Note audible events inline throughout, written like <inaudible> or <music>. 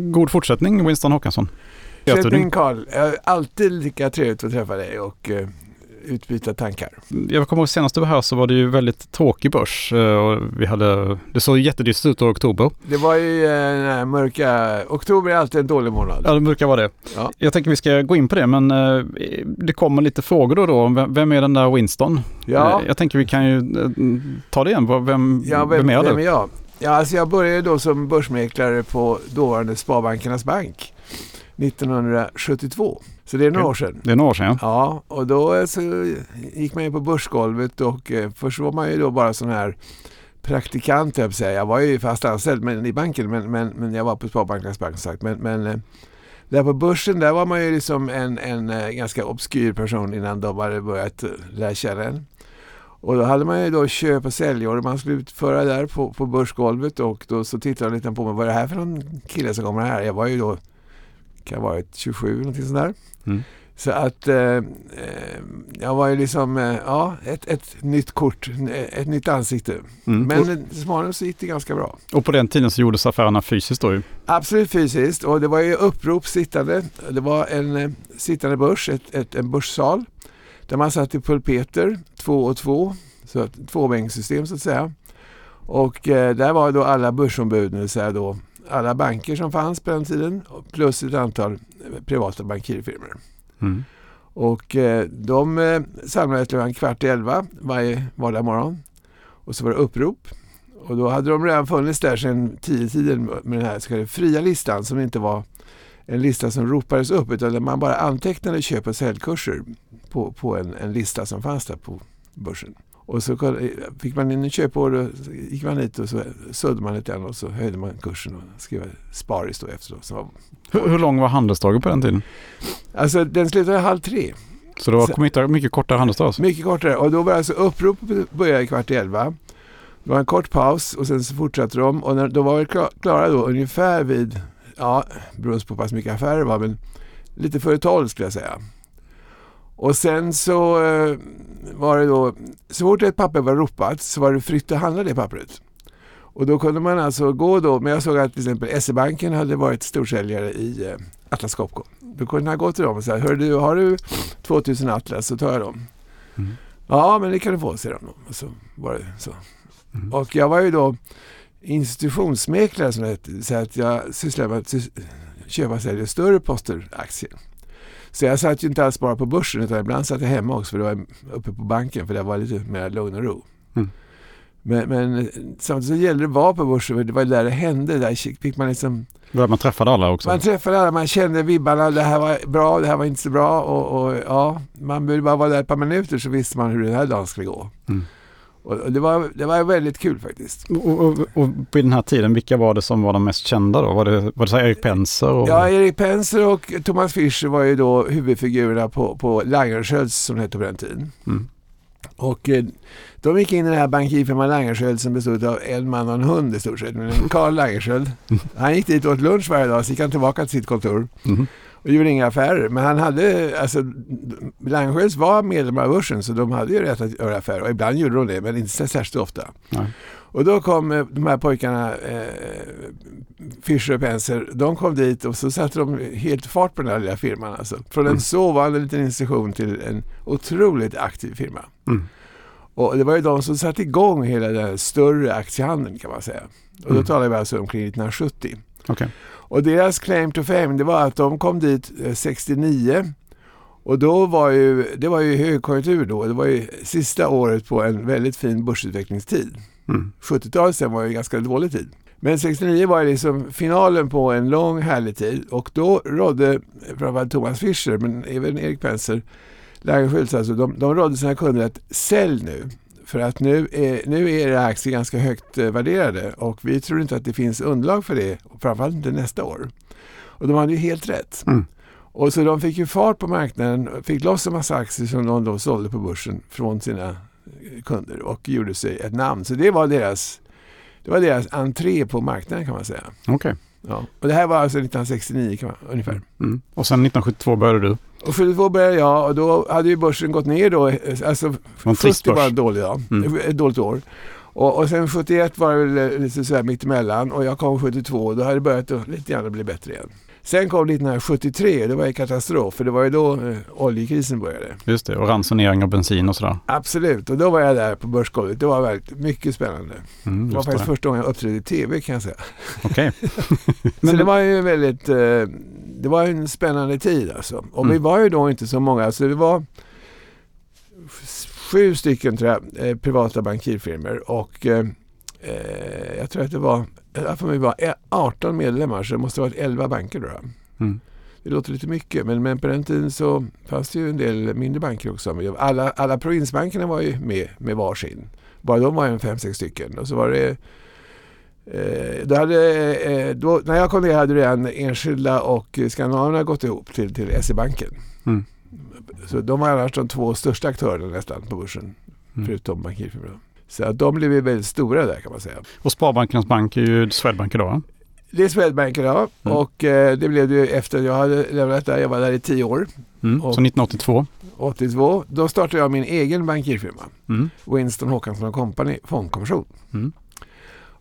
God fortsättning Winston Håkansson. Fortsättning Karl. Alltid lika trevligt att träffa dig och uh, utbyta tankar. Jag kommer ihåg senast du var här så var det ju väldigt tråkig börs. Uh, och vi hade, det såg jättedystert ut i oktober. Det var ju uh, mörka... Oktober är alltid en dålig månad. Ja, det brukar vara det. Ja. Jag tänker vi ska gå in på det men det kommer lite frågor då och då. Vem är den där Winston? Ja. Jag tänker vi kan ju ta det igen. Vem, ja, vem, vem är du? Vem är jag? Ja, alltså jag började då som börsmäklare på dåvarande Sparbankernas bank 1972. Så det är några år sedan. Det är några år sedan ja. Ja, och då eh, så gick man ju på börsgolvet och eh, först var man ju då bara sån här praktikant jag säga. Jag var ju fast anställd men, i banken men, men, men jag var på Sparbankernas bank som sagt. Men, men eh, där på börsen där var man ju liksom en, en, en ganska obskyr person innan de hade börjat lära känna en. Och då hade man ju då köp och säljorder man skulle utföra där på, på börsgolvet och då så tittade de lite på mig. Vad är det här för någon kille som kommer här? Jag var ju då, kan ha varit 27 någonting sånt där. Mm. Så att eh, eh, jag var ju liksom, eh, ja, ett, ett nytt kort, ett nytt ansikte. Mm. Men så småningom så gick det ganska bra. Och på den tiden så gjordes affärerna fysiskt då ju? Absolut fysiskt och det var ju upprop sittande. Det var en eh, sittande börs, ett, ett, en börssal. Där man satt i pulpeter, två och två, så ett tvåbänkssystem så att säga. Och eh, där var då alla börsombud, det vill säga då alla banker som fanns på den tiden plus ett antal privata bankirfirmor. Mm. Och eh, de eh, samlades klockan kvart i elva varje vardag morgon. Och så var det upprop. Och då hade de redan funnits där sedan tiden med den här så kallade fria listan som inte var en lista som ropades upp utan där man bara antecknade köp och säljkurser på, på en, en, lista som fanns där på börsen. Och så fick man in en köporder, gick man hit och så sådde man lite grann och så höjde man kursen och skrev sparis då efteråt. Var, hur, hur lång var handelsdagen på den tiden? Alltså den slutade halv tre. Så det var mycket, kortare handelsdag? Alltså. Mycket kortare och då var alltså uppropet började kvart i elva. Det var en kort paus och sen så fortsatte de och när, de var klara då ungefär vid ja, beroende på hur pass mycket affärer det var, men lite före tolv skulle jag säga. Och sen så eh, var det då, så fort ett papper var ropat så var det fritt att handla det pappret. Och då kunde man alltså gå då, men jag såg att till exempel SE-banken hade varit storsäljare i eh, Atlas Copco. Då kunde man gå till dem och säga, hör du, har du 2000 Atlas så tar jag dem. Mm. Ja, men det kan du få, säger de. Och så var det så. Mm. Och jag var ju då institutionsmäklare som det heter. Så att jag sysslar med att köpa och sälja större poster aktier. Så jag satt ju inte alls bara på börsen utan ibland satt jag hemma också för det var uppe på banken för det var lite mer lugn och ro. Mm. Men, men samtidigt så gällde det att vara på börsen det var där det hände. Där fick man liksom man träffade alla också? Man träffade alla, man kände vibbarna. Det här var bra, det här var inte så bra. Och, och ja, man behövde bara vara där ett par minuter så visste man hur den här dagen skulle gå. Mm. Och det, var, det var väldigt kul faktiskt. Och, och, och på den här tiden, vilka var det som var de mest kända då? Var det, var det så Erik Penser? Och... Ja, Erik Penser och Thomas Fischer var ju då huvudfigurerna på, på Langerskiölds som det hette på den tiden. Mm. Och eh, de gick in i den här bankirfirman Langerskiöld som bestod av en man och en hund i stort sett. Men Karl Langerskiöld, <laughs> han gick dit och åt lunch varje dag, så gick han tillbaka till sitt kontor. Mm och gjorde inga affärer. Men han hade, alltså Langeskiölds var medlemmar av börsen så de hade ju rätt att göra affärer. Och ibland gjorde de det, men inte särskilt ofta. Nej. Och då kom eh, de här pojkarna, eh, Fischer och Penser, de kom dit och så satte de helt fart på den här lilla firman. Alltså. Från en mm. sovande liten institution till en otroligt aktiv firma. Mm. Och det var ju de som satte igång hela den större aktiehandeln kan man säga. Och då mm. talar vi alltså omkring 1970. Okay. Och deras claim to fame det var att de kom dit 69 eh, och då var ju, det var ju högkonjunktur då. Det var ju sista året på en väldigt fin börsutvecklingstid. Mm. 70-talet sen var ju ganska dålig tid. Men 69 var liksom finalen på en lång härlig tid och då rådde framförallt Thomas Fischer men även Erik Penser, Langerskiölds alltså, de, de rådde sina kunder att sälj nu. För att nu är, nu är era aktier ganska högt eh, värderade och vi tror inte att det finns underlag för det, framförallt inte nästa år. Och de hade ju helt rätt. Mm. Och så de fick ju fart på marknaden, fick loss en massa aktier som de då sålde på börsen från sina eh, kunder och gjorde sig ett namn. Så det var deras, det var deras entré på marknaden kan man säga. Okay. Ja. Och det här var alltså 1969 man, ungefär. Mm. Och sen 1972 började du? Och 72 började jag och då hade ju börsen gått ner då. Alltså, 70 var en dålig, dag, mm. ett dåligt år. Och, och sen 71 var det väl lite sådär mittemellan och jag kom 72 och då hade det börjat lite grann bli bättre igen. Sen kom 1973, det var en katastrof för det var ju då eh, oljekrisen började. Just det, och ransonering av bensin och sådär. Absolut, och då var jag där på börsgolvet. Det var väldigt mycket spännande. Mm, det var faktiskt det. första gången jag uppträdde i TV kan jag säga. Okej. Okay. <laughs> <laughs> så det var ju väldigt, eh, det var en spännande tid alltså. Och mm. vi var ju då inte så många, så det var sju stycken tror jag, eh, privata bankirfirmor och eh, eh jag tror att det var för mig var 18 medlemmar så det måste ha varit 11 banker då. Mm. Det låter lite mycket men, men på den tiden så fanns det ju en del mindre banker också. Alla, alla provinsbankerna var ju med med varsin. Bara de var en fem, sex stycken. Och så var det eh, hade, eh, då, när jag kom ner hade redan enskilda och Skandinaverna gått ihop till, till SE-banken. Mm. Så de var annars de två största aktörerna nästan på börsen. Mm. Förutom bankirfirmorna. Så att de blev väldigt stora där kan man säga. Och Sparbankernas bank är ju Swedbank idag? Det är Swedbank idag mm. och eh, det blev det ju efter jag hade lämnat där. Jag var där i tio år. Mm. Så 1982? 82. Då startade jag min egen bankirfirma. Mm. Winston Håkansson Company Fondkommission. Mm.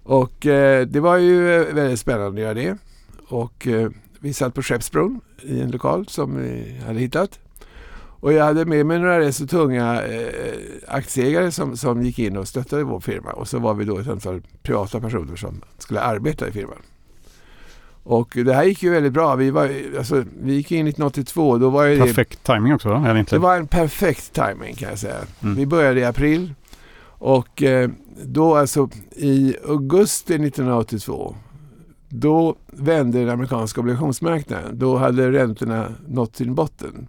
Och eh, det var ju eh, väldigt spännande att göra det. Och eh, vi satt på Skeppsbron i en lokal som vi hade hittat. Och jag hade med mig några rätt så tunga eh, aktieägare som, som gick in och stöttade vår firma. Och så var vi då ett antal privata personer som skulle arbeta i firman. Och det här gick ju väldigt bra. Vi, var, alltså, vi gick in 1982. Då var perfekt det, timing också Eller inte? Det var en perfekt timing kan jag säga. Mm. Vi började i april. Och eh, då alltså i augusti 1982 då vände den amerikanska obligationsmarknaden. Då hade räntorna nått sin botten.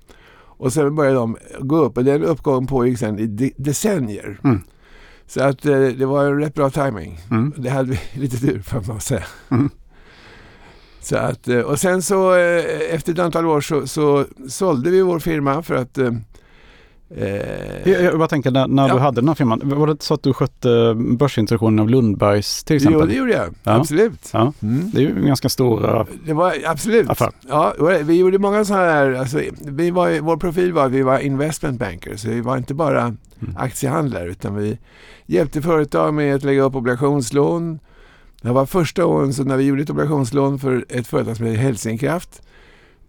Och sen började de gå upp och den uppgången pågick sen i de decennier. Mm. Så att eh, det var en rätt bra timing. Mm. Det hade vi <laughs> lite tur får man säga. Mm. Så att, eh, och sen så eh, efter ett antal år så, så sålde vi vår firma för att Eh, jag, jag bara tänker när, när ja. du hade den här firman, var det så att du skötte börsintroduktionen av Lundbergs till exempel? Jo, det gjorde jag. Ja. Absolut. Ja. Mm. Det är ju en ganska stor det var, absolut. affär. Ja, vi gjorde många sådana här, alltså, vi var, vår profil var att vi var investment bankers. Vi var inte bara mm. aktiehandlare utan vi hjälpte företag med att lägga upp obligationslån. Det var första åren så när vi gjorde ett obligationslån för ett företag som heter Helsingkraft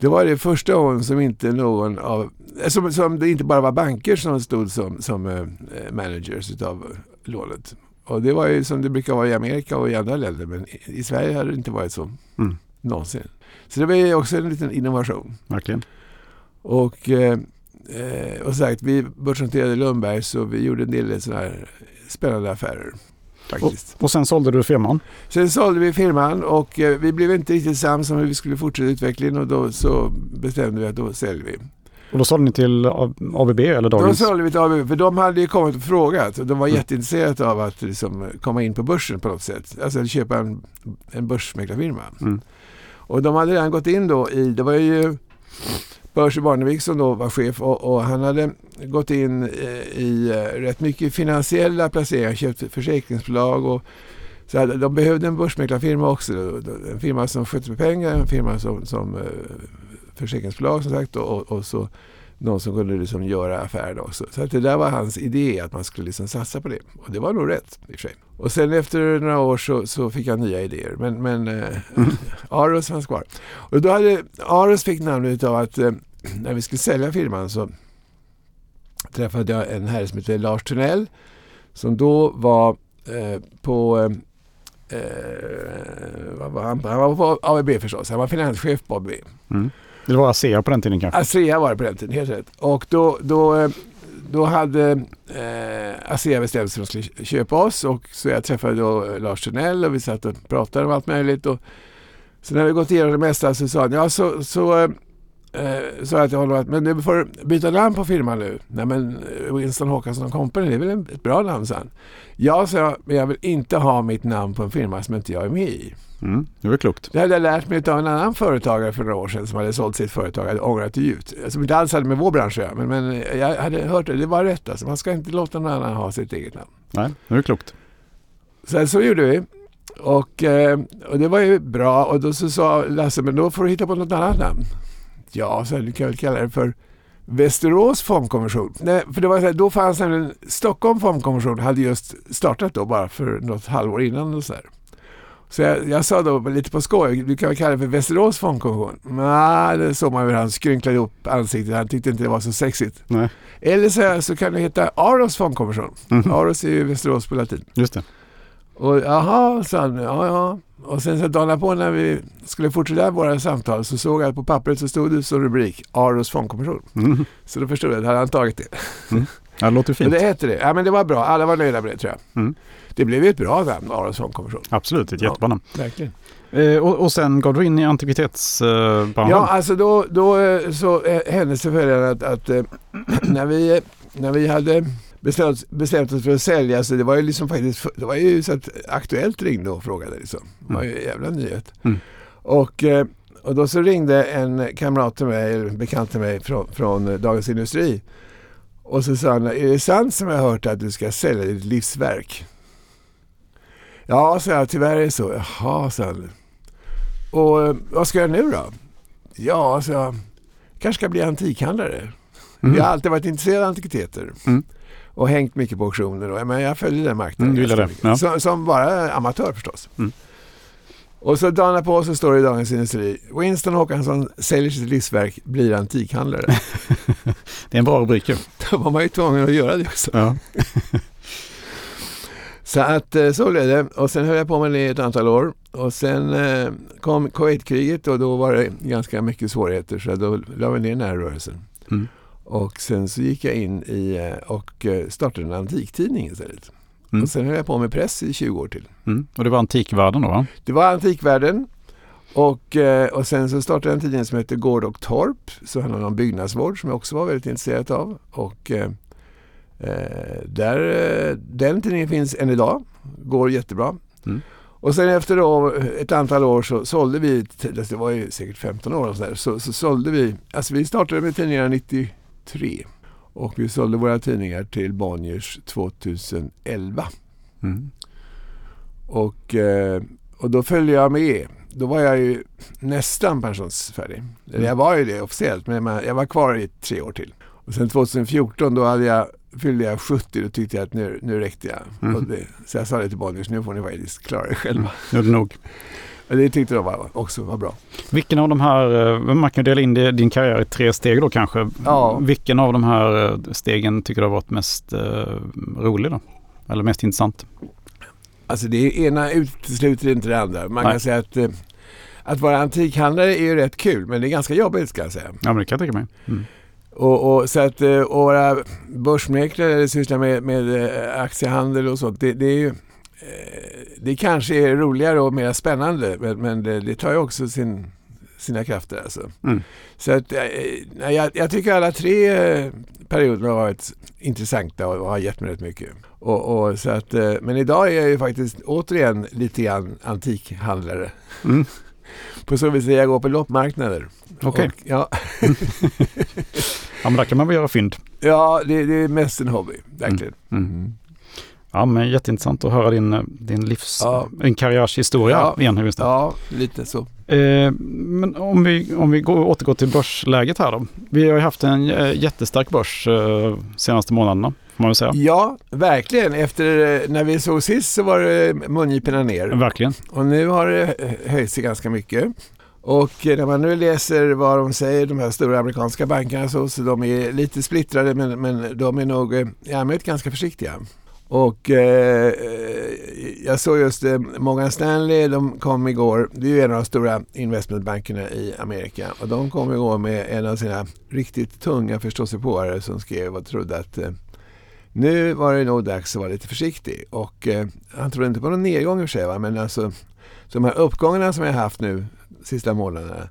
det var det första året som inte någon av, som, som det inte bara var banker som stod som, som eh, managers utav lånet. Och det var ju som det brukar vara i Amerika och i andra länder men i, i Sverige hade det inte varit så mm. någonsin. Så det var ju också en liten innovation. Verkligen. Och, eh, eh och sagt, vi börsnoterade Lundberg så vi gjorde en del sådana här spännande affärer. Och, och, sen sålde du firman? Sen sålde vi firman och eh, vi blev inte riktigt sams om hur vi skulle fortsätta utvecklingen och då så bestämde vi att då säljer vi. Och då sålde ni till ABB eller Dagens? Då sålde vi till ABB för de hade ju kommit och frågat och de var mm. jätteintresserade av att liksom komma in på börsen på något sätt. Alltså köpa en, en börsmäklarfirma. Mm. Och de hade redan gått in då i, det var ju Percy Barnevik som då var chef och, och han hade gått in eh, i eh, rätt mycket finansiella placeringar, köpt försäkringsbolag och så de behövde en börsmäklarfirma också. En firma som skötte med pengar, en firma som, som eh, försäkringsbolag som sagt och, och så någon som kunde liksom göra affärer också. Så att det där var hans idé, att man skulle liksom satsa på det. Och det var nog rätt i och för sig. Och sen efter några år så, så fick jag nya idéer. Men, men eh, mm. Aros fanns kvar. Och då hade Aros fick namnet av att eh, <clears throat> när vi skulle sälja firman så träffade jag en herre som heter Lars Tunnell som då var eh, på eh, vad var han? han var på ABB förstås. Han var finanschef på ABB. Mm. Det var ASEA på den tiden kanske? ASEA var det på den tiden, helt rätt. Och då, då, eh, då hade eh, ASEA bestämt sig för att de skulle köpa oss och så jag träffade då Lars Tunnell och vi satt och pratade om allt möjligt. Och, så när vi gått igenom det mesta så sa han, ja så, så eh, sa jag till honom att men du får byta namn på firman nu. Nej men eh, Winston Håkansson Company, det är väl ett bra namn, han. Ja, sa jag, men jag vill inte ha mitt namn på en firma som inte jag är med i. Mm, det var klokt. Det hade jag lärt mig av en annan företagare för några år sedan som hade sålt sitt företag, hade ångrat det djupt. Som inte alls hade med vår bransch att göra, men, men jag hade hört det, det var rätt alltså. Man ska inte låta någon annan ha sitt eget namn. Nej, det är klokt. Så, så gjorde vi. Och, eh, och det var ju bra och då så sa Lasse, men då får du hitta på något annat namn. Ja, så du kan väl kalla det för Västerås fondkommission. Nej, för det var så här, då fanns nämligen Stockholm fondkommission hade just startat då bara för något halvår innan och så här. Så jag, jag, sa då lite på skoj, du kan väl kalla det för Västerås fondkommission? Nej, det såg man hur han skrynklade upp ansiktet. Han tyckte inte det var så sexigt. Nej. Eller så, så kan det heta Aros fondkommission. Mm. Aros är ju Västerås på latin. Just det. Och jaha, sa han. Ja, ja. Och sen så dagen på när vi skulle fortsätta våra samtal så såg jag att på pappret så stod det som rubrik Aros fondkommission. Mm. Så då förstod jag att han hade tagit det. Mm. Ja, det låter fint. Men det hette det. Ja, men det var bra. Alla var nöjda med det tror jag. Mm. Det blev ju ett bra namn, Aros fondkommission. Absolut, ett jättebra namn. verkligen. Eh, och, och, sen gav du in i antikvitetsbranschen? ja, alltså då, då eh, så eh, hände sig följande att, att äh, <clears throat> när, vi, när vi hade bestämt, bestämt oss för att sälja så det var ju liksom faktiskt, det var ju så att Aktuellt ringde och frågade liksom. Det var ju en jävla nyhet. Mm. Och, och då så ringde en kamrat till mig, eller bekant till mig från, från Dagens Industri. Och så sa han, är det sant som jag har hört att du ska sälja ditt livsverk? Ja, sa jag, tyvärr är det så. Jaha, sa han. Och vad ska jag nu då? Ja, sa jag, kanske ska bli antikhandlare. Mm. Jag har alltid varit intresserad av antikviteter. Mm. Och hängt mycket på auktioner. Och, men jag följer den marknaden. Mm, det. Ja. Som, som, bara amatör förstås. Mm. Och så dagen på så står det i Dagens Industri. Winston Håkansson säljer sitt livsverk, blir antikhandlare. <laughs> det är en bra rubrik ju. <laughs> Då var man ju tvungen att göra det också. Ja. <laughs> så att eh, så blev det. Och sen höll jag på med det i ett antal år. Och sen eh, kom Kuwaitkriget och då var det ganska mycket svårigheter. Så då la vi ner den här rörelsen. Mm. Och sen så gick jag in i eh, och startade en antiktidning istället. Mm. Och sen höll jag på med press i 20 år till. Mm. Och det var Antikvärlden då va? Det var Antikvärlden. Och, eh, och sen så startade jag en tidning som heter Gård och Torp. Så handlade om byggnadsvård som jag också var väldigt intresserad av. Och eh, eh där, den tidningen finns än idag. Går jättebra. Mm. Och sen efter då ett antal år så sålde vi, det var ju säkert 15 år så, så, så sålde vi, alltså vi startade med tidningarna 93. Och vi sålde våra tidningar till Bonniers 2011. Mm. Och, eh, och då följde jag med. Då var jag ju nästan pensionsfärdig. Mm. Jag var ju det officiellt men jag var kvar i tre år till. Och sen 2014 då hade jag, fyllde jag 70 och tyckte jag att nu, nu räckte jag. Mm. Det, så jag sa det till Bonniers, nu får ni faktiskt klara er själva. Mm. Det nog. Det tyckte de var, också var bra. Vilken av de här, eh, man kan dela in din karriär i tre steg då kanske. Ja. Vilken av de här eh, stegen tycker du har varit mest eh, rolig då? Eller mest intressant? Alltså det ena utesluter inte det andra. Man Nej. kan säga att, att vara antikhandlare är ju rätt kul men det är ganska jobbigt ska jag säga. Ja men det kan jag tänka mig. Mm. Och, och, så att och vara börsmäklare eller syssla med, med aktiehandel och sånt. Det, det är ju det kanske är roligare och mer spännande men, det, det, tar ju också sin, sina krafter. Alltså. Mm. Så att, eh, jag, jag, tycker alla tre eh, perioder har varit intressanta och har gett mig rätt mycket. Och, och, så att, men idag är jag ju faktiskt återigen lite grann antikhandlare. Mm. <laughs> På så vis att jag går på loppmarknader. Okej. Okay. Ja. <laughs> ja men där kan man väl göra fynd. Ja, det, det är mest en hobby, verkligen. Mm. Ja, men jätteintressant att höra din, din livs, ja. din karriärshistoria ja. igen. Ja, lite så. Eh, men om vi, om vi går, återgår till börsläget här då. Vi har ju haft en eh, jättestark börs eh, senaste månaderna. Får man väl säga. Ja, verkligen. Efter eh, när vi såg sist så var det mungiporna ner. Verkligen. Och nu har det höjt sig ganska mycket. Och när man nu läser vad de säger, de här stora amerikanska bankerna, så, så de är lite splittrade men, men de är nog i allmänhet ganska försiktiga. Och eh, jag såg just eh, Morgan Stanley, de kom igår, det är ju en av de stora investmentbankerna i Amerika. Och de kom igår med en av sina riktigt tunga förståsigpåare som skrev och trodde att eh, nu var det nog dags att vara lite försiktig. Och eh, han trodde inte på någon nedgång i och för sig va? men alltså de här uppgångarna som jag haft nu sista månaderna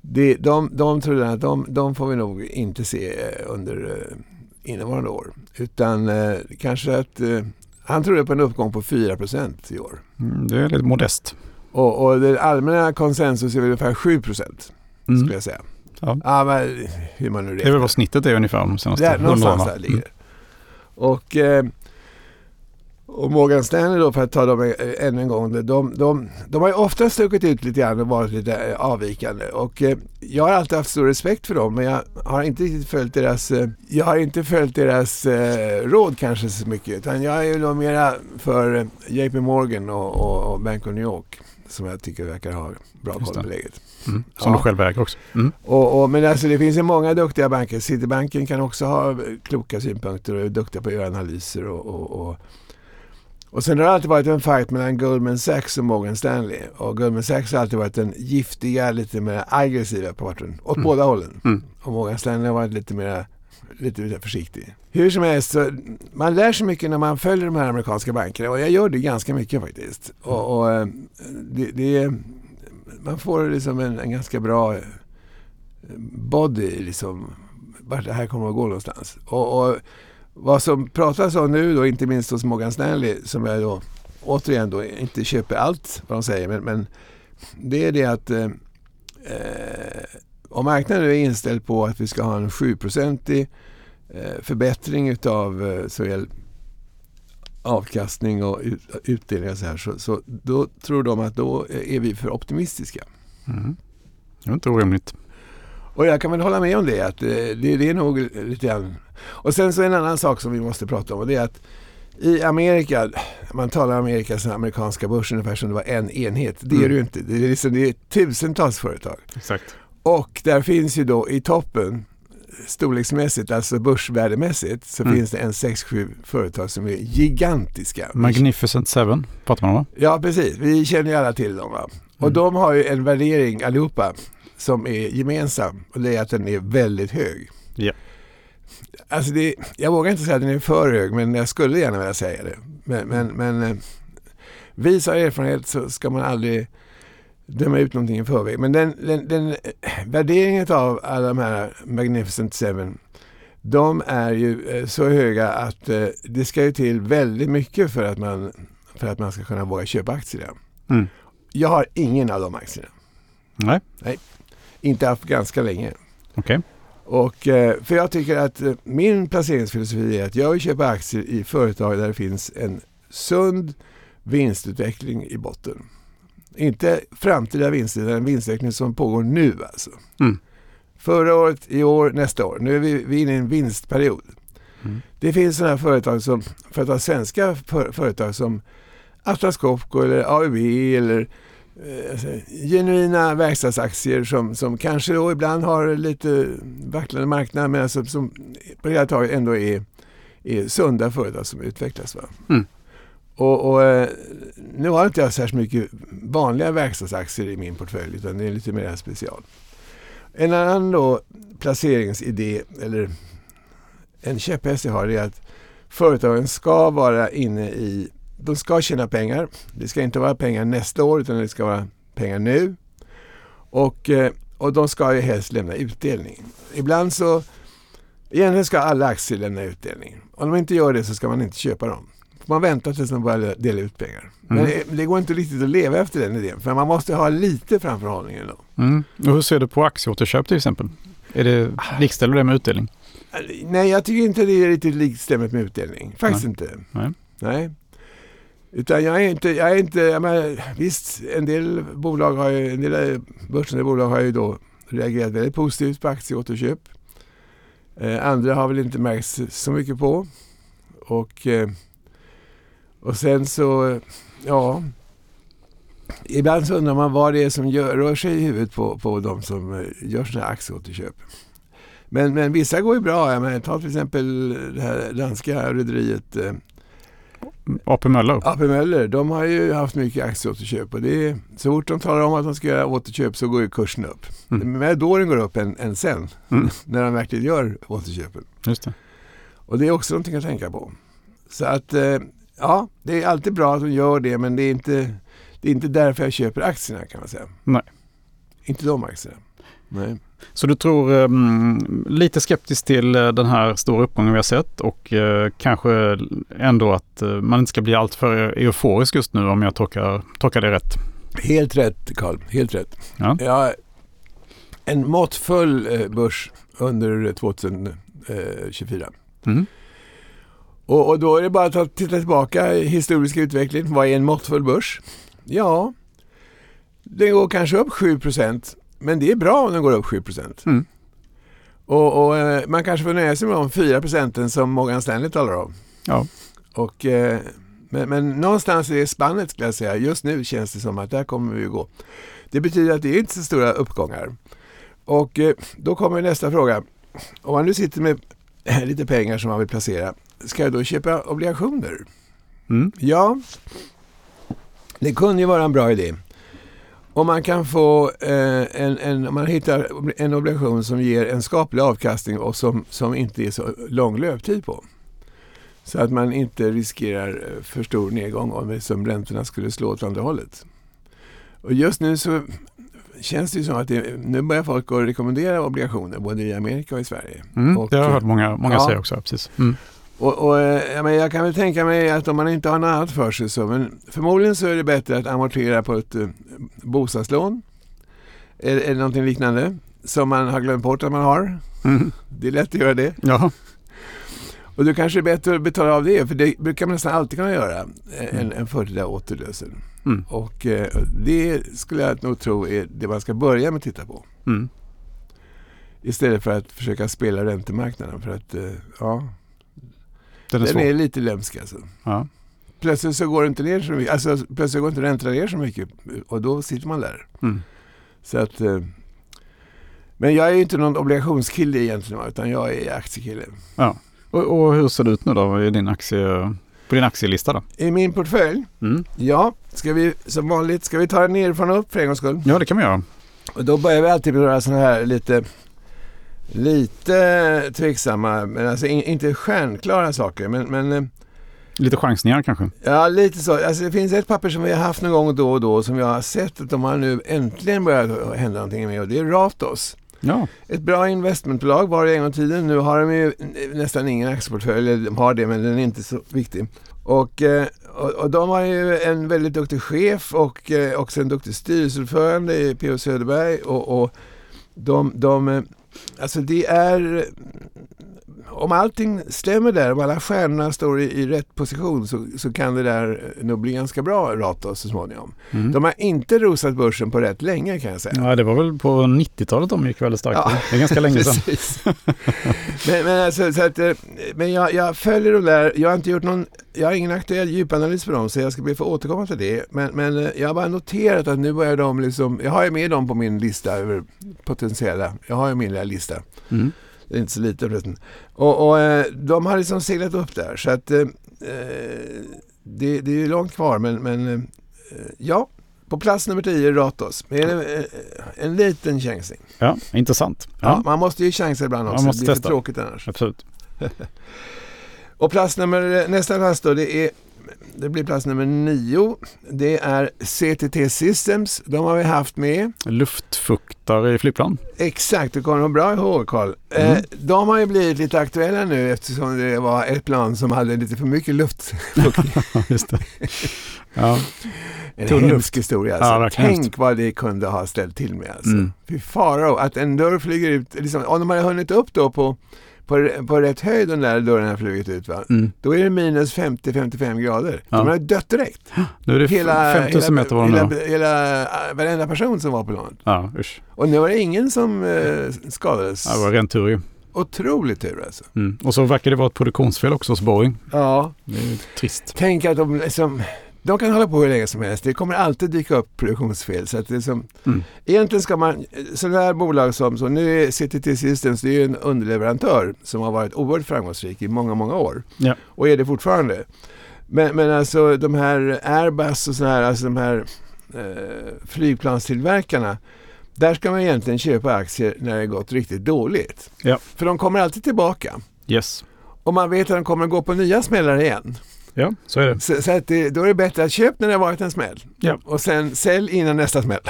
det, de, de trodde att de, de får vi nog inte se under eh, innevarande år. Utan eh, kanske att eh, han trodde på en uppgång på 4% i år. Mm, det är lite modest. Och, och det allmänna konsensus är väl ungefär 7 mm. skulle jag säga. Ja. ja men hur man nu räknar. Det är väl vad snittet är ungefär de senaste hundra åren. Där ligger mm. Och, eh, Och Morgan Stanley då, för att ta dem ännu en gång, de, de, de har ju ofta stuckit ut lite grann och varit lite eh, avvikande. Och eh, jag har alltid haft stor respekt för dem, men jag har inte riktigt följt deras, eh, jag har inte följt deras eh, råd kanske så mycket. Utan jag är ju nog mera för eh, JP Morgan och, och, och Bank of New York, som jag tycker verkar ha bra koll på läget. Mm, som ja. du själv äger också. Mm. Och, och, men alltså det finns ju många duktiga banker. Citibanken kan också ha kloka synpunkter och är duktiga på att göra analyser och, och, och och sen har det alltid varit en fight mellan Goldman Sachs och Morgan Stanley. Och Goldman Sachs har alltid varit den giftiga, lite mer aggressiva parten. Åt mm. båda hållen. Mm. Och Morgan Stanley har varit lite mer lite försiktig. Hur som helst, så man lär sig mycket när man följer de här amerikanska bankerna. Och jag gör det ganska mycket faktiskt. Och, och eh, det, det, man får liksom en, en ganska bra eh, body, liksom, vart det här kommer att gå någonstans. och, och vad som pratas om nu då, inte minst hos Morgan Stanley, som jag då återigen då inte köper allt vad de säger, men, men det är det att eh, eh om marknaden är inställd på att vi ska ha en 7-procentig eh, förbättring utav eh, såväl avkastning och utdelningar så här, så, så, då tror de att då är vi för optimistiska. Mm. Det är inte orimligt. Och jag kan väl hålla med om det, att det, det är nog lite grann och sen så en annan sak som vi måste prata om och det är att i Amerika, man talar om Amerikas amerikanska börs ungefär som det var en enhet. Det mm. är det ju inte. Det är, liksom, det är tusentals företag. Exakt. Och där finns ju då i toppen storleksmässigt, alltså börsvärdemässigt, så mm. finns det en 6-7 företag som är gigantiska. Magnificent Seven pratar man om va? Ja, precis. Vi känner ju alla till dem. Va? Och mm. de har ju en värdering allihopa som är gemensam och det är att den är väldigt hög. Ja. Alltså det, jag vågar inte säga att den är för hög, men jag skulle gärna vilja säga det. Men, men, men eh, vis av erfarenhet så ska man aldrig döma ut någonting i förväg. Men den, den, den värderingen av alla de här Magnificent Seven, de är ju eh, så höga att eh, det ska ju till väldigt mycket för att man, för att man ska kunna våga köpa aktier. Mm. Jag har ingen av de aktierna. Nej. Nej. Inte haft ganska länge. Okay. Och, eh, för jag tycker att eh, min placeringsfilosofi är att jag vill köpa aktier i företag där det finns en sund vinstutveckling i botten. Inte framtida vinster, utan en vinstutveckling som pågår nu alltså. Mm. Förra året, i år, nästa år. Nu är vi, vi inne i en vinstperiod. Mm. Det finns sådana företag som, för att ta svenska för, företag som Atlas Copco eller AUB eller Eh, alltså, genuina verkstadsaktier som, som kanske då ibland har lite vacklande marknad men alltså, som på det hela taget ändå är, är sunda företag som utvecklas. Va? Mm. Och, och, eh, nu har inte jag särskilt mycket vanliga verkstadsaktier i min portfölj utan det är lite mer special. En annan då placeringsidé eller en käpphäst jag har är att företagen ska vara inne i de ska tjäna pengar. Det ska inte vara pengar nästa år utan det ska vara pengar nu. Och, eh, och de ska ju helst lämna utdelning. Ibland så, egentligen ska alla aktier lämna utdelning. Om de inte gör det så ska man inte köpa dem. Man väntar tills de börjar dela ut pengar. Mm. Men det går inte riktigt att leva efter den idén. För man måste ha lite framförhållning då. Mm. Och hur ser du på aktieåterköp till exempel? Är det, likställer du det med utdelning? Nej, jag tycker inte det är riktigt likstämmigt med utdelning. Faktiskt Nej. inte. Nej. Nej. Utan jag är inte, jag är inte, jag menar, visst en del bolag har ju, en del eh, börsnoterade bolag har ju då reagerat väldigt positivt på aktieåterköp. Eh, andra har väl inte märkt så mycket på. Och, eh, och sen så, ja, ibland så undrar man vad det är som gör, rör sig i huvudet på, på de som eh, gör sådana här aktieåterköp. Men, men vissa går ju bra. Jag menar, ta till exempel det här danska rederiet eh, AP Möller? AP Möller, de har ju haft mycket aktieåterköp och det är, så fort de talar om att de ska göra återköp så går ju kursen upp. Mm. Men då den går upp än, än sen, mm. <laughs> när de verkligen gör återköpen. Just det. Och det är också någonting att tänka på. Så att, eh, ja, det är alltid bra att de gör det men det är inte, det är inte därför jag köper aktierna kan man säga. Nej. Inte de aktierna. Nej. Så du tror um, lite skeptisk till uh, den här stora uppgången vi har sett och uh, kanske ändå att uh, man inte ska bli alltför euforisk just nu om jag tolkar, tolkar det rätt? Helt rätt Carl, helt rätt. Ja. Ja, en måttfull börs under 2024. Mm. Och, och då är det bara att titta tillbaka i historisk utveckling. Vad är en måttfull börs? Ja, den går kanske upp 7 men det är bra om den går upp 7 mm. Och, och eh, man kanske får nöja sig med de 4 procenten som Morgan Stanley talar om. Ja. Och, eh, men, men någonstans i spannet skulle jag säga. Just nu känns det som att där kommer vi att gå. Det betyder att det är inte så stora uppgångar. Och eh, då kommer nästa fråga. Om man nu sitter med lite pengar som man vill placera, ska jag då köpa obligationer? Mm. Ja, det kunde ju vara en bra idé. Om man kan få eh, en, en, om man hittar en obligation som ger en skaplig avkastning och som, som inte är så lång löptid på. Så att man inte riskerar eh, för stor nedgång om som räntorna skulle slå åt andra hållet. Och just nu så känns det ju som att det, nu börjar folk att rekommendera obligationer både i Amerika och i Sverige. Mm, och, det har jag hört många, många ja, säga också. Precis. Mm. Och, och, eh, jag, men jag kan väl tänka mig att om man inte har något annat för sig så, men förmodligen så är det bättre att amortera på ett uh, bostadslån. Eller, eller någonting liknande som man har glömt bort att man har. Mm. Det är lätt att göra det. Ja. Och då kanske det är bättre att betala av det, för det brukar man nästan alltid kunna göra, en, Mm. en förtida återlösen. Mm. Och eh, det skulle jag nog tro är det man ska börja med att titta på. Mm. Istället för att försöka spela räntemarknaden. För att, eh, ja, Den är den svår. är lite lömsk alltså. Ja. Plötsligt så går det inte ner så mycket, alltså plötsligt går inte räntorna ner så mycket och då sitter man där. Mm. Så att, eh, men jag är ju inte någon obligationskille egentligen utan jag är aktiekille. Och, och hur ser det ut nu då i din aktie, på din aktielista då? I min portfölj, Mm. ja, ska vi som vanligt, ska vi ta det nerifrån och upp för en gångs skull? Ja, det kan man göra. Och då börjar vi alltid med några sådana här lite, lite tveksamma, men alltså in, inte stjärnklara saker. Men, men eh, Lite chansningar kanske. ja, lite så. Alltså, det finns ett papper som vi har haft någon gång då och då som jag har sett att de har nu äntligen börjat hända någonting med och det är Ratos. Ja. Ett bra investmentbolag var det en gång i tiden. Nu har de ju nästan ingen aktieportfölj, de har det men den är inte så viktig. Och, eh, och, och de har ju en väldigt duktig chef och eh, också en duktig styrelseordförande i P.O. Söderberg. Och, och de, de, eh, alltså det är, om allting stämmer där, om alla stjärnorna står i, i rätt position så, så kan det där nog bli ganska bra Ratos så småningom. Mm. De har inte rosat börsen på rätt länge kan jag säga. ja, det var väl på 90-talet de gick väldigt starkt. Ja. Det är ganska länge sedan. <laughs> Men men, alltså, så att, eh, men jag, jag följer de där. Jag har inte gjort någon, jag har ingen aktuell djupanalys på dem så jag ska be få återkomma till det. Men, men eh, jag har bara noterat att nu börjar de liksom, jag har ju med dem på min lista över potentiella, jag har ju min lilla lista. Mm. Det är inte så lite förresten. Och, och eh, de har liksom seglat upp där så att eh, det, det är långt kvar men, men eh, ja, på plats nummer 10 Ratos. Med en, eh, en liten chansning. Ja, intressant. Ja. Ja, man måste ju chansa ibland Man också. måste det blir testa. för tråkigt annars. absolut. <laughs> Och plats nummer, nästa plats då, det, är, det blir plats nummer nio. Det är CTT Systems. De har vi haft med. Luftfuktare i flygplan. Exakt, det kommer nog bra ihåg Carl. Eh, Mm. de har ju blivit lite aktuella nu eftersom det var ett plan som hade lite för mycket luftfukt. <laughs> Just det. Ja. En Tunn hemsk historia. Alltså. Ja, Tänk vad det kunde ha ställt till med. Alltså. Mm. Fy farao, att en dörr flyger ut. Liksom, om de hade hunnit upp då på, på, på rätt höjd den där dörren har flugit ut. Va? Mm. Då är det minus 50-55 grader. Ja. De har dött direkt. Nu är det Hela, 5000 meter var hela, det hela, nu. hela, äh, varenda person som var på planet. Ja, usch. Och nu var det ingen som eh, skadades. Ja, det var ren tur ju. Otroligt tur alltså. Mm. Och så verkar det vara ett produktionsfel också hos Boeing. Ja. Det är trist. Tänk att de liksom, de kan hålla på hur länge som helst. Det kommer alltid dyka upp produktionsfel. Så att det är som, Mm. Egentligen ska man, sådana här bolag som, så nu är CTT Systems, det är ju en underleverantör som har varit oerhört framgångsrik i många, många år. Ja. Och är det fortfarande. Men, men alltså de här Airbus och sådana här, alltså de här eh, flygplanstillverkarna. Där ska man egentligen köpa aktier när det gått riktigt dåligt. Ja. För de kommer alltid tillbaka. Yes. Och man vet att de kommer gå på nya smällar igen. Ja, så är det. Så, så att det, då är det bättre att köpa när det har varit en smäll. Ja. Och sen sälj innan nästa smäll.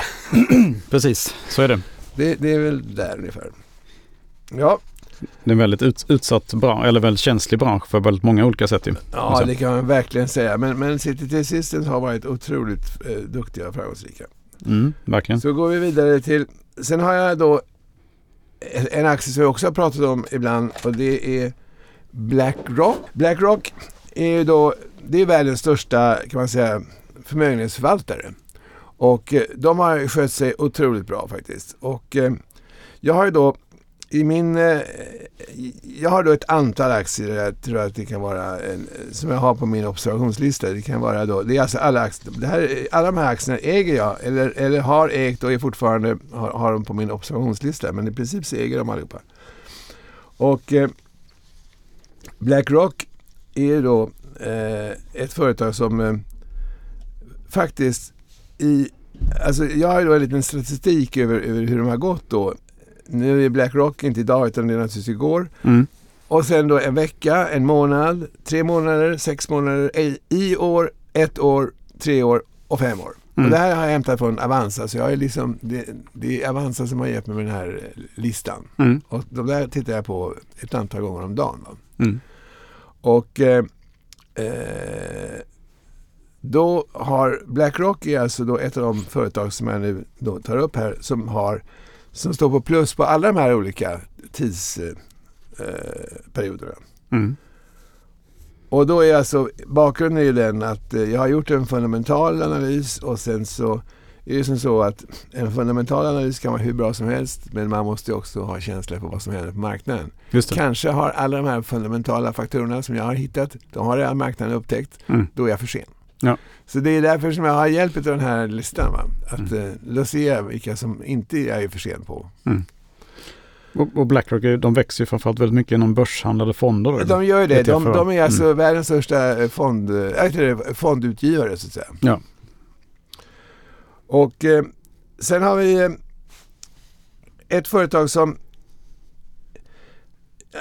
<clears throat> Precis, så är det. Det, det är väl där ungefär. Ja, Det är en väldigt ut, utsatt bransch, eller väldigt känslig bransch för väldigt många olika sätt ju. ja Alltså. det kan man verkligen säga. Men, men CTT Systems har varit otroligt eh, duktiga och framgångsrika. Mm, verkligen. Så går vi vidare till, sen har jag då en aktie som jag också har pratat om ibland och det är Blackrock. Blackrock är ju då, det är världens största kan man säga förmögenhetsförvaltare. Och eh, de har skött sig otroligt bra faktiskt. Och eh, jag har ju då i min... Eh, jag har då ett antal aktier, jag tror att det kan vara, en, som jag har på min observationslista. Det kan vara då, det är alltså alla aktier. Det här, alla de här aktierna äger jag, eller, eller har ägt och är fortfarande har, har dem på min observationslista. Men i princip så äger de allihopa. Och Blackrock är då eh, ett företag som eh, faktiskt i Alltså jag har då en liten statistik över, över hur de har gått då. Nu är Blackrock inte idag utan det är naturligtvis igår. Mm. Och sen då en vecka, en månad, tre månader, sex månader, i år, ett år, tre år och fem år. Mm. Och det här har jag hämtat från Avanza, så jag är liksom, det, det är Avanza som har gett mig den här listan. Mm. Och de där tittar jag på ett antal gånger om dagen. Mm. Och eh, eh, då har Blackrock är alltså då ett av de företag som jag nu då tar upp här som har som står på plus på alla de här olika tidsperioderna. Eh, mm. Och då är alltså bakgrunden är den att eh, jag har gjort en fundamental analys och sen så är det som så att en fundamental analys kan vara hur bra som helst men man måste också ha känsla för vad som händer på marknaden. Kanske har alla de här fundamentala faktorerna som jag har hittat, de har redan marknaden upptäckt, mm. då är jag för sen. Ja. Så det är därför som jag har hjälp av den här listan. Va? Att mm. eh, se vilka som inte är för sent på. Mm. Och, Blackrock de växer ju framförallt väldigt mycket inom börshandlade fonder. Eller? De gör det. De, de, är alltså mm. världens största fond, äh, fondutgivare så att säga. Ja. Och eh, sen har vi eh, ett företag som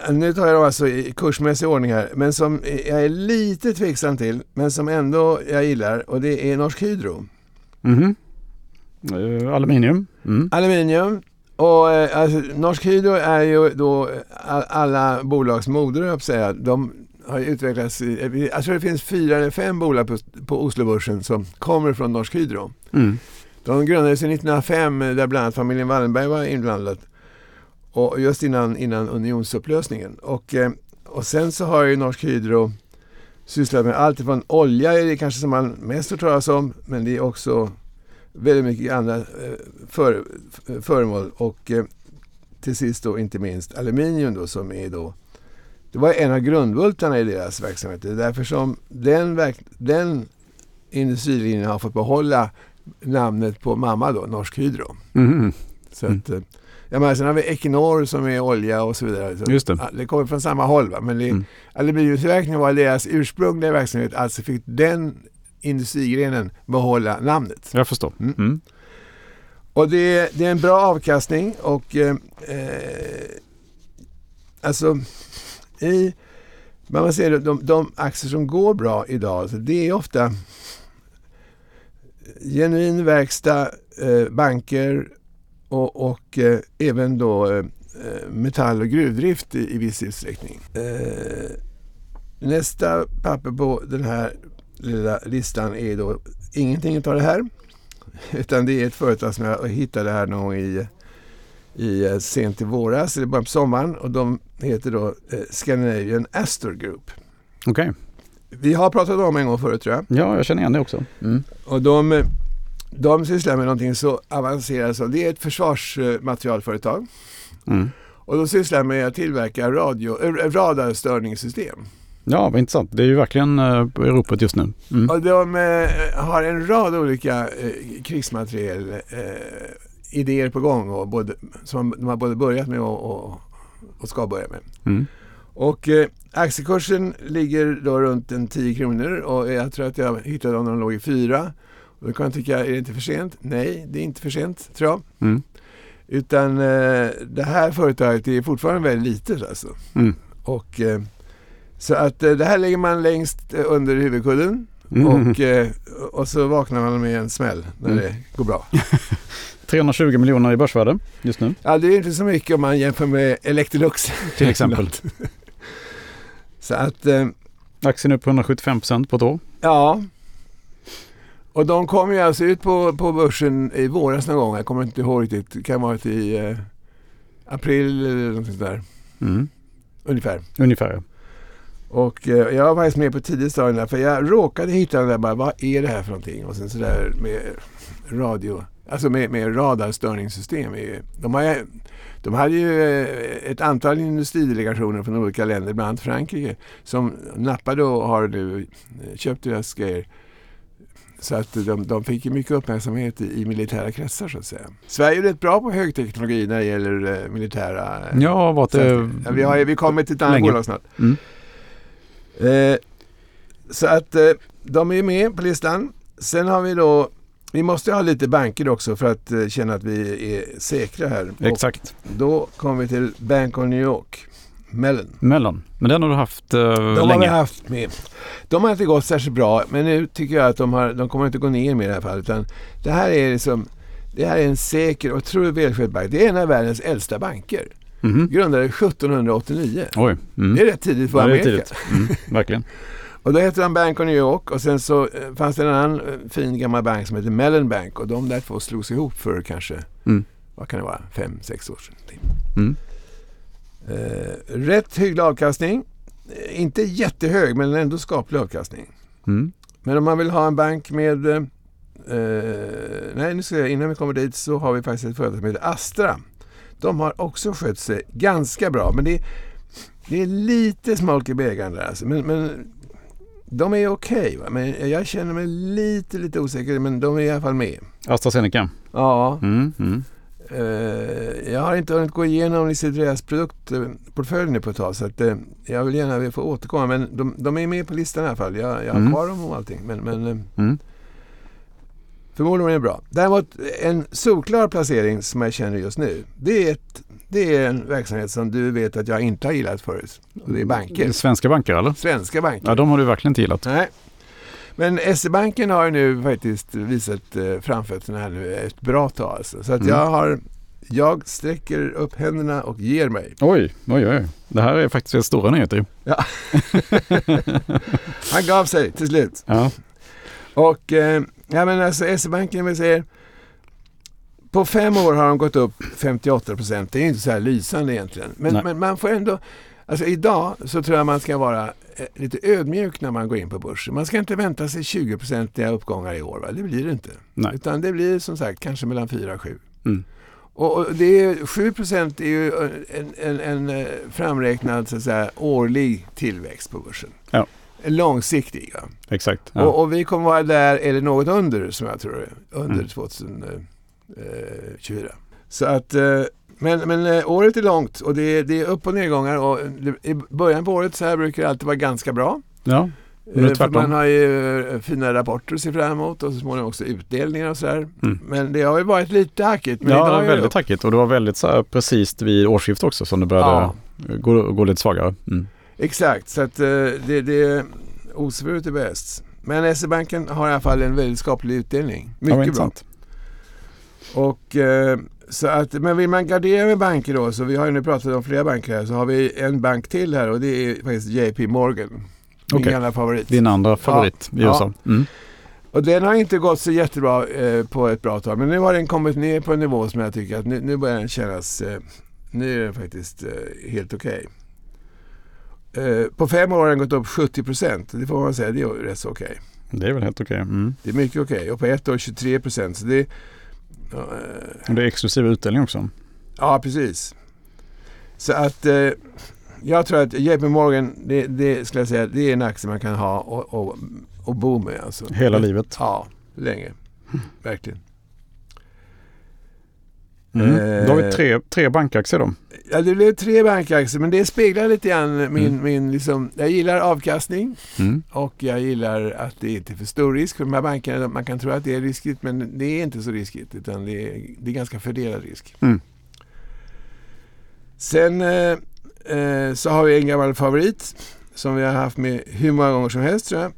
nu tar jag dem alltså i kursmässig ordning här, men som jag är lite tveksam till, men som ändå jag gillar och det är Norsk Hydro. Mm. Uh, aluminium. Mm. Aluminium. Och uh, alltså, Norsk Hydro är ju då all, alla bolags moder, jag säga. De har utvecklats, jag tror det finns fyra eller fem bolag på, på Oslobörsen som kommer från Norsk Hydro. Mm. De grundades 1905 eh, där bland annat familjen Wallenberg var inblandad. Och just innan, innan unionsupplösningen. Och, eh, och sen så har ju Norsk Hydro sysslat med allt från olja är det kanske som man mest hör talas om. Men det är också väldigt mycket andra eh, för, föremål. Och till sist då inte minst aluminium då som är då det var en av grundbultarna i deras verksamhet. Det är därför som den, den industrilinjen har fått behålla namnet på mamma då, Norsk Hydro. Mm. Så att, mm. Ja, men sen har vi Equinor som är olja och så vidare. Så Just det. det kommer från samma håll. Va? Men det, mm. aluminiumtillverkningen var deras ursprungliga verksamhet. Alltså fick den industrigrenen behålla namnet. Jag förstår. Mm. Mm. Och det, det, är en bra avkastning och eh, eh alltså i man ser de, de aktier som går bra idag, så det är ofta genuin verkstad, eh, banker, och, och eh, även då eh, eh, metall och gruvdrift i, i viss utsträckning. Eh, nästa papper på den här lilla listan är då ingenting av det här. <laughs> Utan det är ett företag som jag hittade här någon i, i eh, sent i våras, eller början på sommaren. Och de heter då eh, Scandinavian Astor Group. Okej. Okay. Vi har pratat om en gång förut tror jag. Ja, jag känner igen det också. Mm. Och de eh, de sysslar med någonting så avancerat som, det är ett försvarsmaterialföretag. Mm. Och de sysslar med att tillverka radio, äh, radarstörningssystem. Ja, vad intressant. Det är ju verkligen på ropet just nu. Mm. Och de äh, har en rad olika äh, krigsmateriel idéer på gång och både, som de har både börjat med och, och, och ska börja med. Mm. Och eh, aktiekursen ligger då runt en 10 kronor och jag tror att jag hittade dem när de låg i 4. Och då kan man tycka, är det inte för sent? Nej, det är inte för sent tror jag. Mm. Utan eh, det här företaget är fortfarande väldigt litet alltså. Mm. Och, eh, så att eh, det här lägger man längst eh, under huvudkudden mm. och, eh, och så vaknar man med en smäll när mm. det går bra. <laughs> 320 miljoner i börsvärde just nu. Ja, det är inte så mycket om man jämför med Electrolux. Till exempel. <laughs> så att... Eh, Aktien upp 175 procent på ett år. Ja, och de kom ju alltså ut på, på börsen i våras någon gång. Jag kommer inte ihåg riktigt. Det kan varit i eh, april eller något sånt där. Mm. Ungefär. Ungefär Och eh, jag var faktiskt med på tidigt stadium där, för jag råkade hitta den där bara, vad är det här för någonting? Och sen sådär med radio, alltså med, med radarstörningssystem. De, har, de hade ju eh, ett antal industridelegationer från olika länder, bland annat Frankrike, som nappade och har nu köpt deras grejer. Så att de, de fick mycket uppmärksamhet i, i, militära kretsar så att säga. Sverige är rätt bra på högteknologi när det gäller uh, militära... Ja, vad det... Ja, vi, har, vi kommer till ett annat bolag snart. Mm. Uh, så att de är med på listan. Sen har vi då vi måste ha lite banker också för att känna att vi är säkra här. Exakt. Och då kommer vi till Bank of New York. Mellon. Mellon. Men den har du haft uh, de länge? De har vi haft med. De har inte gått särskilt bra men nu tycker jag att de, har, de kommer inte gå ner med i det här fallet. Utan det här är liksom det här är en säker och otroligt välskött bank. Det är en av världens äldsta banker. Mm. Grundade 1789. Oj. Mm. Det är rätt tidigt för ja, Amerika. Tidigt. Mm, verkligen. <laughs> och då hette de Bank of New York och sen så eh, fanns det en annan eh, fin gammal bank som heter Mellon Bank och de där två slogs ihop för kanske, mm. vad kan det vara, fem, sex år sedan. Mm. Eh, rätt hygglig avkastning. Eh, inte jättehög men ändå skaplig avkastning. Mm. Men om man vill ha en bank med... Eh, nej, nu ska jag, innan vi kommer dit så har vi faktiskt ett företag som heter Astra. De har också skött sig ganska bra. Men det, det är lite smolk i bägaren där. Alltså. Men, men de är okej. Okay, men jag känner mig lite, lite osäker. Men de är i alla fall med. AstraZeneca? Ja. Mm, mm. Uh, jag har inte hunnit gå igenom liksom deras produktportfölj nu på ett tag så att, uh, jag vill gärna få återkomma. Men de, de, är med på listan i alla fall. Jag, jag har mm. kvar dem och allting. Men, men uh, mm. förmodligen är det bra. Däremot en solklar placering som jag känner just nu. Det är, ett, det är en verksamhet som du vet att jag inte har gillat förut. Och det är banker. Svenska banker eller? Svenska banker. Ja, de har du verkligen inte gillat. Nej. Men SE-banken har nu faktiskt visat eh, framfötterna här nu ett bra tag. Alltså. Så att mm. jag har jag sträcker upp händerna och ger mig. Oj, oj, oj. Det här är faktiskt stora nyheter. Ja. <laughs> Han gav sig till slut. Ja. Och eh, ja, men alltså SE-banken, vi säger på fem år har de gått upp 58 procent. Det är inte så här lysande egentligen. Men, men man får ändå, alltså idag så tror jag man ska vara Eh, lite ödmjuk när man går in på börsen. Man ska inte vänta sig 20-procentiga uppgångar i år. Va? Det blir det inte. Nej. Utan det blir som sagt kanske mellan 4 och 7. Mm. Och, det är, 7 procent är ju en, en, en eh, framräknad så att säga, årlig tillväxt på börsen. Ja. Långsiktig. Ja. Exakt. Ja. Och, och, vi kommer vara där, eller något under som jag tror under mm. 2024. Så att men, men eh, året är långt och det är, det är upp och nedgångar och i början på året så här brukar det alltid vara ganska bra. Ja, eh, för man har ju eh, fina rapporter att se fram emot och så småningom också utdelningar och sådär. Mm. Men det har ju varit lite hackigt. Men ja, väldigt hackigt och det var väldigt så här precis vid årsskiftet också som det började ja. gå, gå lite svagare. Mm. Exakt, så att det, det osvuret är bäst. Men SE-banken har i alla fall en väldigt skaplig utdelning. Mycket ja, bra. Och så att, men vill man gardera med banker då, så vi har ju nu pratat om flera banker här, så har vi en bank till här och det är faktiskt JP Morgan. Min okay. gamla favorit. Din andra favorit ja, i USA. Mm. Och den har inte gått så jättebra eh, på ett bra tag. Men nu har den kommit ner på en nivå som jag tycker att nu, nu börjar den kännas, eh, nu är den faktiskt eh, helt okej. Okay. Eh, på fem år har den gått upp 70 procent. Det får man säga, det är rätt så okej. Okay. Det är väl helt okej. Mm. Det är mycket okej. Och på ett år 23 procent. Så det och det är exklusiv utdelning också. Ja, precis. Så att eh, jag tror att JP Morgan, det, det, skulle jag säga, det är en aktie man kan ha och, och, och bo med. Alltså. Hela livet? Ja, länge. Verkligen. Mm. Eh, då har vi tre, tre bankaktier då. Ja, det blev tre bankaktier, men det speglar lite grann min, mm. min liksom, jag gillar avkastning mm. och jag gillar att det inte är för stor risk för de här bankerna. Man kan tro att det är riskigt, men det är inte så riskigt, utan det är, det är ganska fördelad risk. Mm. Sen eh, eh, så har vi en gammal favorit som vi har haft med hur många gånger som helst tror jag.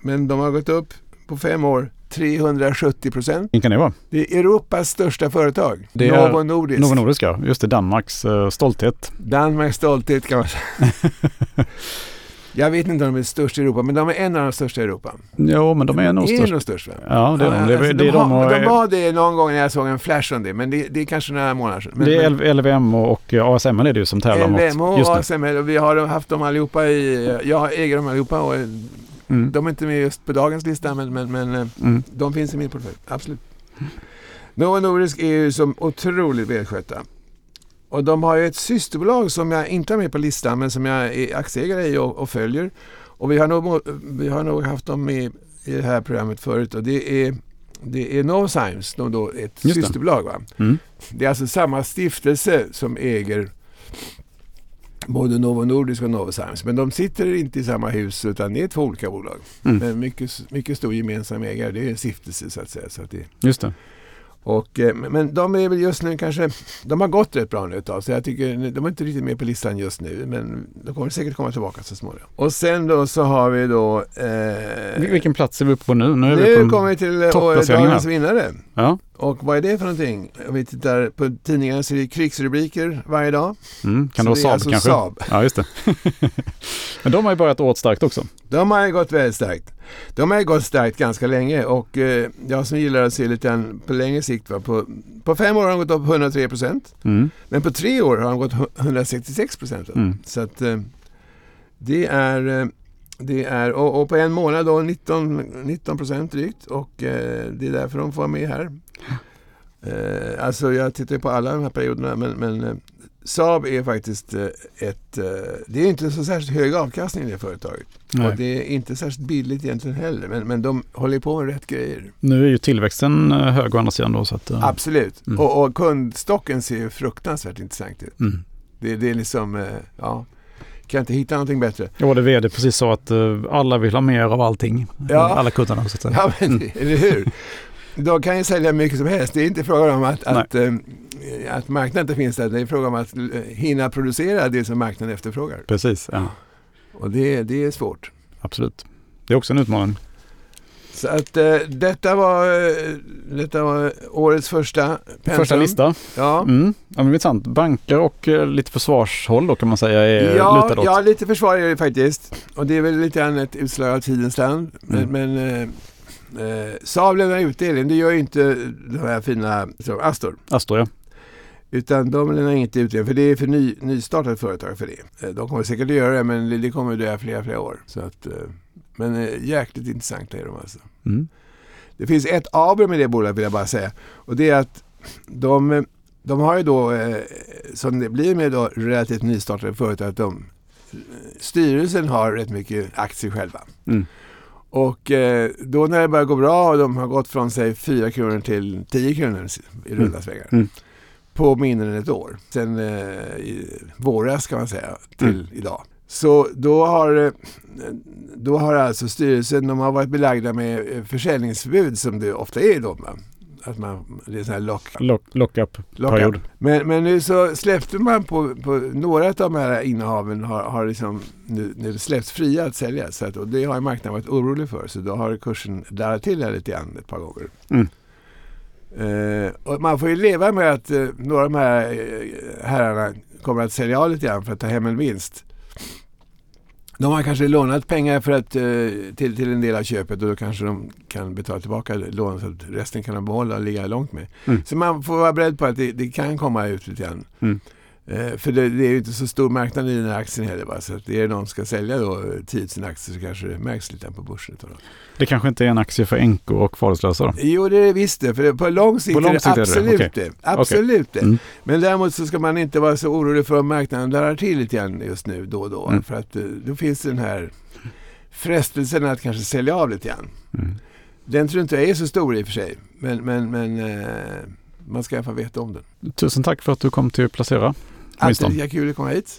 Men de har gått upp på fem år 370 procent. Kan det vara? Det är Europas största företag. Det är Novo Nordisk. Novo Nordisk ja. Just det, Danmarks uh, stolthet. Danmarks stolthet kan man säga. <laughs> Jag vet inte om de är störst i Europa, men de är en av de största i Europa. Jo, men de är nog Är störst. nog störst va? Ja, det är de. Det, är- alltså, det är de, de har, de var det någon gång när jag såg en flash om det, men det, det är kanske några månader sedan. Men, det är men, LVM och, ASML är det ju som tävlar mot LVMH just och. ASML och vi har haft dem allihopa i, jag äger dem allihopa och Mm. de är inte med just på dagens lista men, men, men eh, Mm. de finns i min portfölj, absolut. Novo Nordisk är ju som otroligt välskötta. Och de har ju ett systerbolag som jag inte har med på listan men som jag är aktieägare i och, och följer. Och vi har nog, vi har nog haft dem med i det här programmet förut och det är, det är Novozymes, de då ett Just systerbolag. Va? Mm. Det är alltså samma stiftelse som äger både Novo Nordisk och Novozymes. Men de sitter inte i samma hus utan det är två olika bolag. Mm. Men mycket, mycket stor gemensam ägare. Det är en stiftelse så att säga. Så att det, Just det. och, eh, men de är väl just nu kanske, de har gått rätt bra nu ett tag så jag tycker de är inte riktigt med på listan just nu men de kommer säkert komma tillbaka så småningom. Och sen då så har vi då eh, Vil- Vilken plats är vi uppe på nu? Nu är vi nu på kommer vi till eh, dagens vinnare. Ja. Och vad är det för någonting? Om vi tittar på tidningarna så är det krigsrubriker varje dag. Mm. Kan Så det vara Saab alltså kanske? Saab. Ja, just det. <laughs> Men de har ju börjat året starkt också. De har ju gått väldigt starkt. De har ju gått starkt ganska länge och eh, jag som gillar att se lite på längre sikt. Va, på, på fem år har de gått upp 103 procent. Mm. Men på tre år har de gått hu- 166 procent. Mm. Så att eh, det är, eh, det är och, och på en månad då 19 19 procent drygt och eh, det är därför de får vara med här. Eh, alltså jag tittar på alla de här perioderna men, men eh, Saab är faktiskt eh, ett, eh, det är inte så särskilt hög avkastning i det företaget. Nej. Och det är inte särskilt billigt egentligen heller men, men de håller på med rätt grejer. Nu är ju tillväxten eh, hög å andra sidan då. Så att, Absolut. Mm. Och, och kundstocken ser ju fruktansvärt intressant ut. Mm. Det, det är liksom, ja, kan inte hitta någonting bättre. Ja, det vd precis sa att eh, alla vill ha mer av allting. Ja. Alla kunderna så att säga. Ja, men, Mm. eller hur? De kan ju sälja mycket som helst. Det är inte frågan om att, att, eh, att marknaden inte finns där. Det är frågan om att eh, hinna producera det som marknaden efterfrågar. Precis, ja. Och det, det är svårt. Absolut. Det är också en utmaning. Så att eh, detta, var, eh, detta var årets första pensum. Första lista. Ja. Mm. Ja, men intressant. Banker och eh, lite försvarshåll då kan man säga är Ja, lutad åt. ja, lite försvar är det faktiskt. Och det är väl lite grann ett utslag av tidens land. Men, Mm. men eh, eh, Saab lämnar utdelning. Det gör ju inte de här fina så, Astor. Astor, ja. Utan de lämnar inte utdelning. För det är för ny, nystartat företag för det. Eh, De kommer säkert att göra det men det- det kommer att dröja flera, flera år. Så att, eh, men eh, jäkligt intressanta är de alltså. Mm. Det finns ett aber med det bolaget vill jag bara säga. Och det är att de, de har ju då, eh, som det blir med då relativt nystartade företag, att de, styrelsen har rätt mycket aktier själva. Mm. Och eh, då när det börjar gå bra och de har gått från säg 4 kronor till 10 kronor i runda svängar. Mm. På mindre än ett år. Sen eh, i våras kan man säga till Mm. idag. Så då har, eh, då har alltså styrelsen, de har varit belagda med eh, försäljningsförbud som det ofta är då. Va? Att man, det är sån här lock, Lock, Lockup-period. lockup. Men, men nu så släppte man på, på några av de här innehaven har, har liksom nu, nu släppts fria att sälja. Så att, och det har marknaden varit orolig för. Så då har kursen darrat till här lite grann ett par gånger. Mm. Eh, och man får ju leva med att eh, några av de här herrarna kommer att sälja av lite grann för att ta hem en vinst. De har kanske lånat pengar för att, eh, till, till en del av köpet och då kanske de kan betala tillbaka lånet så att resten kan de behålla och ligga långt med. Mm. Så man får vara beredd på att det, det kan komma ut lite grann. Mm. Eh, för det, det är ju inte så stor marknad i den här aktien heller. Va? Så att är det någon som ska sälja då 10 000 aktier så kanske det märks lite på börsen. Det kanske inte är en aktie för NK och faderslösa då? Jo, det är det visst det. För det, på lång sikt På lång är det sikt är det det, absolut okej. det. Absolut. Mm. Men däremot så ska man inte vara så orolig för om marknaden darrar till lite grann just nu då och då. Mm. För att eh, då finns den här frestelsen att kanske sälja av lite grann. Mm. Den tror inte jag är så stor i och för sig. Men, men, men eh, man ska i alla fall veta om den. Tusen tack för att du kom till Placera. Alltid Winston. lika kul att komma hit.